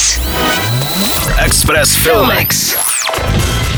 Express. Express Filmex.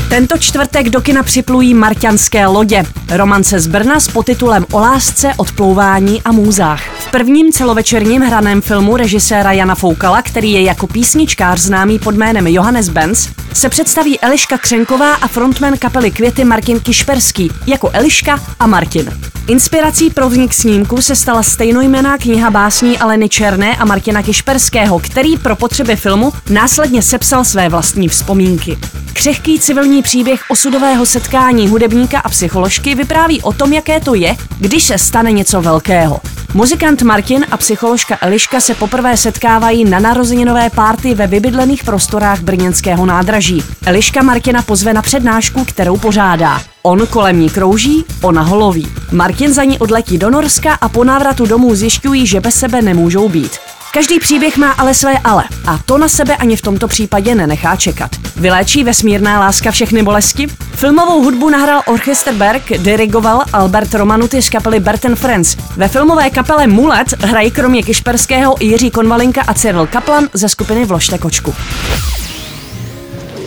Tento čtvrtek do kina připlují Marťanské lodě. Romance z Brna s podtitulem O lásce, odplouvání a můzách. Prvním celovečerním hraném filmu režiséra Jana Foukala, který je jako písničkář známý pod jménem Johannes Benz, se představí Eliška Křenková a frontman kapely Květy Martin Kišperský jako Eliška a Martin. Inspirací pro vznik snímku se stala stejnojmená kniha básní Aleny Černé a Martina Kišperského, který pro potřeby filmu následně sepsal své vlastní vzpomínky. Křehký civilní příběh osudového setkání hudebníka a psycholožky vypráví o tom, jaké to je, když se stane něco velkého. Muzikant Martin a psycholožka Eliška se poprvé setkávají na narozeninové párty ve vybydlených prostorách brněnského nádraží. Eliška Martina pozve na přednášku, kterou pořádá. On kolem ní krouží, ona holoví. Martin za ní odletí do Norska a po návratu domů zjišťují, že bez sebe nemůžou být. Každý příběh má ale své ale a to na sebe ani v tomto případě nenechá čekat. Vyléčí vesmírná láska všechny bolesti? Filmovou hudbu nahrál Orchester Berg, dirigoval Albert Romanuty z kapely Berten Friends. Ve filmové kapele Mulet hrají kromě Kišperského i Jiří Konvalinka a Cyril Kaplan ze skupiny Vložte kočku.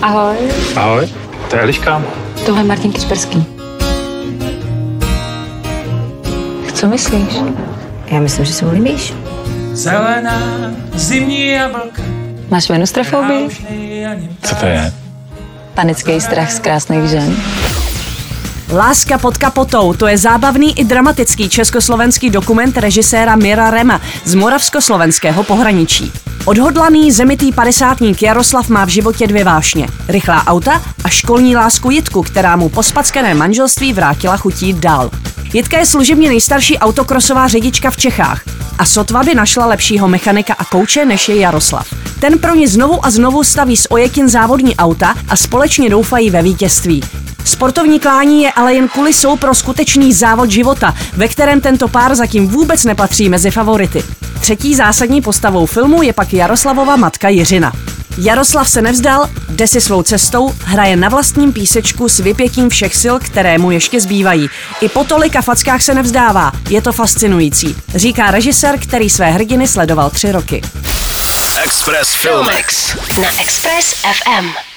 Ahoj, Ahoj, to je Eliška. tohle je Martin Kisperský. Co myslíš? Já myslím, že se mu líbíš. Zelená zimní jablka. Máš venustrofobii? Co to je? Panický strach z krásných žen. Láska pod kapotou, to je zábavný i dramatický československý dokument režiséra Mira Rema z moravskoslovenského pohraničí. Odhodlaný zemitý padesátník Jaroslav má v životě dvě vášně. Rychlá auta a školní lásku Jitku, která mu po spackané manželství vrátila chutí dál. Jitka je služebně nejstarší autokrosová řidička v Čechách a sotva by našla lepšího mechanika a kouče než je Jaroslav. Ten pro ně znovu a znovu staví z ojetin závodní auta a společně doufají ve vítězství. Sportovní klání je ale jen kulisou pro skutečný závod života, ve kterém tento pár zatím vůbec nepatří mezi favority. Třetí zásadní postavou filmu je pak Jaroslavova matka Jiřina. Jaroslav se nevzdal, jde si svou cestou, hraje na vlastním písečku s vypětím všech sil, které mu ještě zbývají. I po tolika fackách se nevzdává, je to fascinující, říká režisér, který své hrdiny sledoval tři roky. Express Filmex. Na Express FM.